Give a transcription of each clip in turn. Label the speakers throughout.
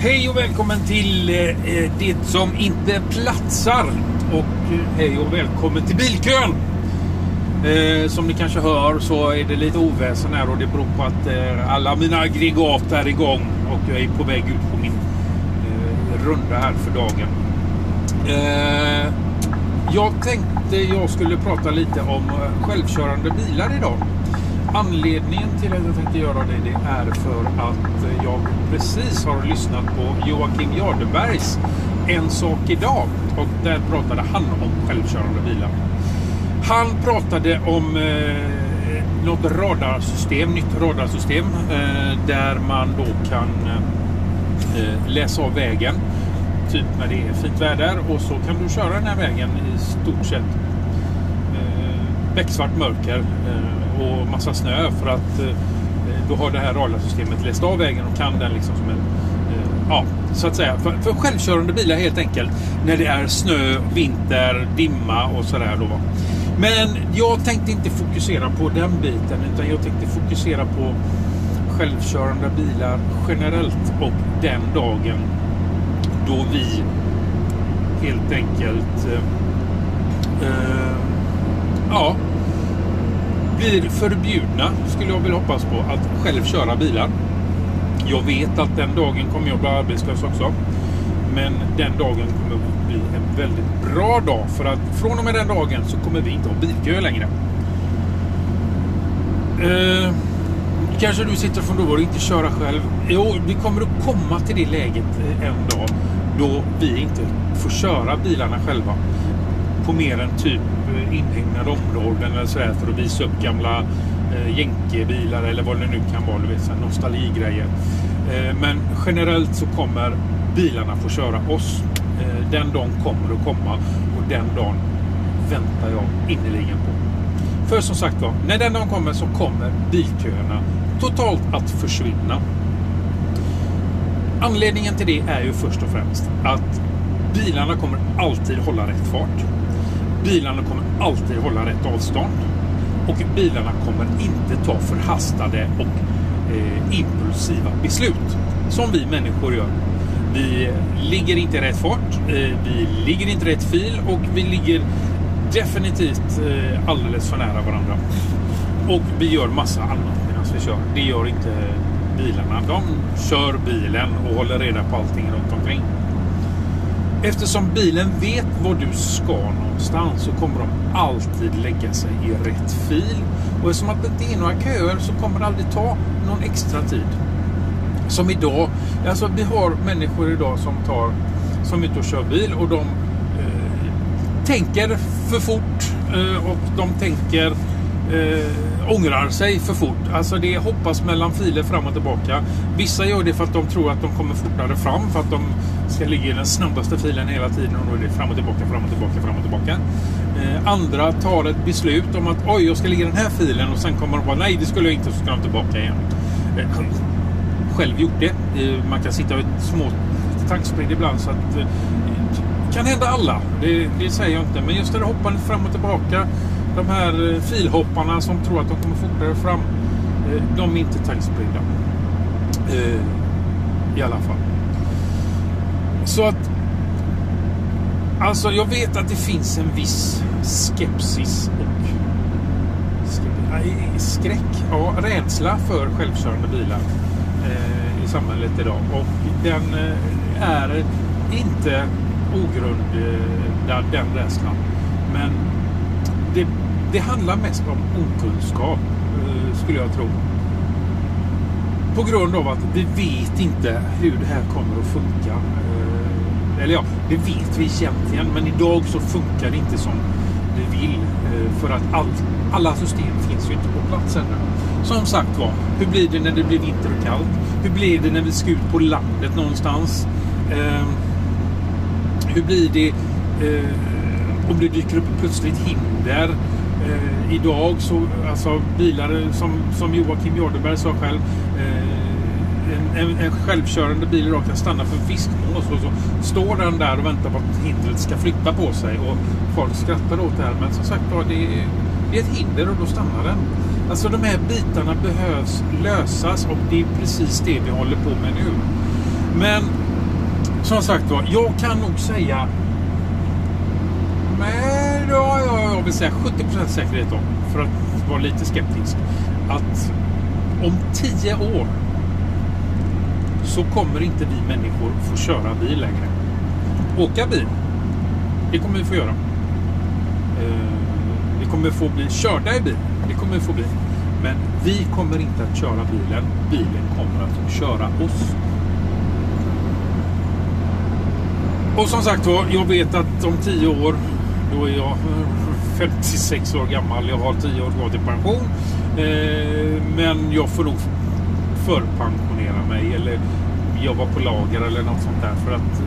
Speaker 1: Hej och välkommen till eh, eh, det som inte platsar. Och eh, hej och välkommen till bilkön. Eh, som ni kanske hör så är det lite oväsen här och det beror på att eh, alla mina aggregat är igång och jag är på väg ut på min eh, runda här för dagen. Jag tänkte jag skulle prata lite om självkörande bilar idag. Anledningen till att jag tänkte göra det, det är för att jag precis har lyssnat på Joakim Jardenbergs En sak idag och där pratade han om självkörande bilar. Han pratade om eh, något radarsystem, nytt radarsystem eh, där man då kan eh, eh, läsa av vägen typ när det är fint väder och så kan du köra den här vägen i stort sett eh, becksvart mörker eh, och massa snö för att eh, då har det här radarsystemet läst av vägen och kan den liksom som en eh, ja, så att säga. För, för självkörande bilar helt enkelt när det är snö, vinter, dimma och sådär då. Men jag tänkte inte fokusera på den biten utan jag tänkte fokusera på självkörande bilar generellt och den dagen då vi helt enkelt eh, eh ja, blir förbjudna, skulle jag vilja hoppas på, att själv köra bilar. Jag vet att den dagen kommer jag bli arbetslös också. Men den dagen kommer att bli en väldigt bra dag. För att från och med den dagen så kommer vi inte ha bilkö längre. Eh, kanske du sitter från då och inte köra själv. Jo, vi kommer att komma till det läget eh, en dag då vi inte får köra bilarna själva på mer än typ eh, inhägnade områden eller sådär för att visa upp gamla eh, jänkebilar eller vad det nu kan vara, du vet, nostalgigrejer. Eh, men generellt så kommer bilarna få köra oss. Eh, den dagen kommer att komma och den dagen väntar jag innerligen på. För som sagt var, när den dagen kommer så kommer bilköerna totalt att försvinna. Anledningen till det är ju först och främst att bilarna kommer alltid hålla rätt fart. Bilarna kommer alltid hålla rätt avstånd. Och bilarna kommer inte ta förhastade och eh, impulsiva beslut. Som vi människor gör. Vi ligger inte i rätt fart, eh, vi ligger inte i rätt fil och vi ligger definitivt eh, alldeles för nära varandra. Och vi gör massa annat medan vi kör. Det gör inte bilarna. De kör bilen och håller reda på allting runt omkring. Eftersom bilen vet var du ska någonstans så kommer de alltid lägga sig i rätt fil. Och eftersom att det inte är några köer så kommer det aldrig ta någon extra tid. Som idag, alltså vi har människor idag som tar som är ute och kör bil och de eh, tänker för fort eh, och de tänker eh, ångrar sig för fort. Alltså det hoppas mellan filer fram och tillbaka. Vissa gör det för att de tror att de kommer fortare fram för att de ska ligga i den snabbaste filen hela tiden och då är det fram och tillbaka, fram och tillbaka, fram och tillbaka. Eh, andra tar ett beslut om att oj, jag ska ligga i den här filen och sen kommer de på nej, det skulle jag inte, så ska de tillbaka igen. Eh, själv gjort det. Eh, man kan sitta i ett små tanksprid ibland så att eh, kan hända alla. Det, det säger jag inte. Men just det där hoppandet fram och tillbaka. De här eh, filhopparna som tror att de kommer fortare fram. Eh, de är inte tankspridda. Eh, I alla fall. Så att... Alltså jag vet att det finns en viss skepsis och skräck, ja, rädsla för självkörande bilar eh, i samhället idag. Och den eh, är inte ogrundad, den rädslan. Men det, det handlar mest om okunskap, eh, skulle jag tro. På grund av att vi vet inte hur det här kommer att funka. Eh, eller ja, det vet vi egentligen, men idag så funkar det inte som vi vill. Eh, för att allt, alla system finns ju inte på plats ännu. Som sagt var, hur blir det när det blir vinter och kallt? Hur blir det när vi ska ut på landet någonstans? Hur blir det om det dyker upp plötsligt hinder? Eh, idag så, alltså bilar som, som Joakim Jardenberg sa själv, eh, en, en, en självkörande bil idag kan stanna för fiskmås och så står den där och väntar på att hindret ska flytta på sig och folk skrattar åt det här. Men som sagt var, det, det är ett hinder och då stannar den. Alltså de här bitarna behövs lösas och det är precis det vi håller på med nu. Men som sagt var, jag kan nog säga men ja, ja, jag vill säga 70% säkerhet då, för att vara lite skeptisk. Att om 10 år så kommer inte vi människor få köra bil längre. Åka bil, det kommer vi få göra. Eh, vi kommer få bli körda i bil, det kommer vi få bli. Men vi kommer inte att köra bilen, bilen kommer att köra oss. Och som sagt var, jag vet att om tio år, då är jag 56 år gammal, jag har 10 år kvar till pension. Eh, men jag får nog förpensionera mig eller jobba på lager eller något sånt där. För att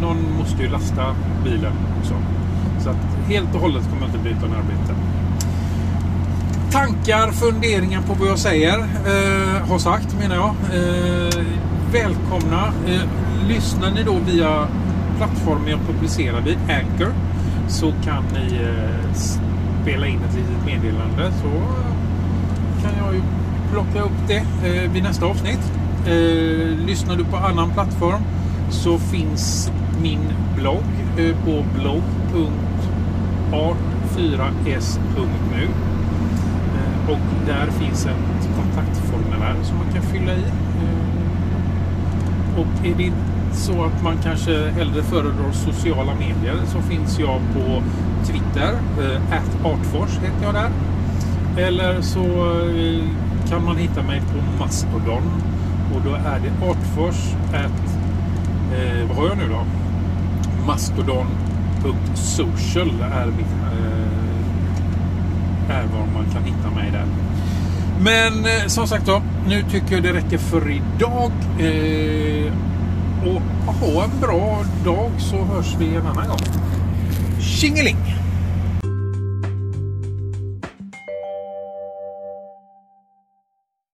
Speaker 1: någon måste ju lasta bilen också. Så att helt och hållet kommer jag inte bli utan arbete. Tankar, funderingar på vad jag säger, eh, har sagt menar jag. Eh, välkomna. Eh, lyssnar ni då via plattformen jag publicerar vid, Anchor, så kan ni eh, spela in ett litet meddelande. Så kan jag ju plocka upp det eh, vid nästa avsnitt. Eh, lyssnar du på annan plattform så finns min blogg eh, på blogg.art4s.nu eh, och där finns ett kontaktformulär som man kan fylla i. Eh, och är det så att man kanske hellre föredrar sociala medier så finns jag på Twitter, eh, artfors heter jag där. Eller så eh, kan man hitta mig på Mastodon och då är det artfors at, eh, vad har jag nu då? Mastodon.social är, mitt, eh, är var man kan hitta mig där. Men eh, som sagt då, nu tycker jag det räcker för idag. Eh, och ha en bra dag så hörs vi en annan gång. Tjingeling!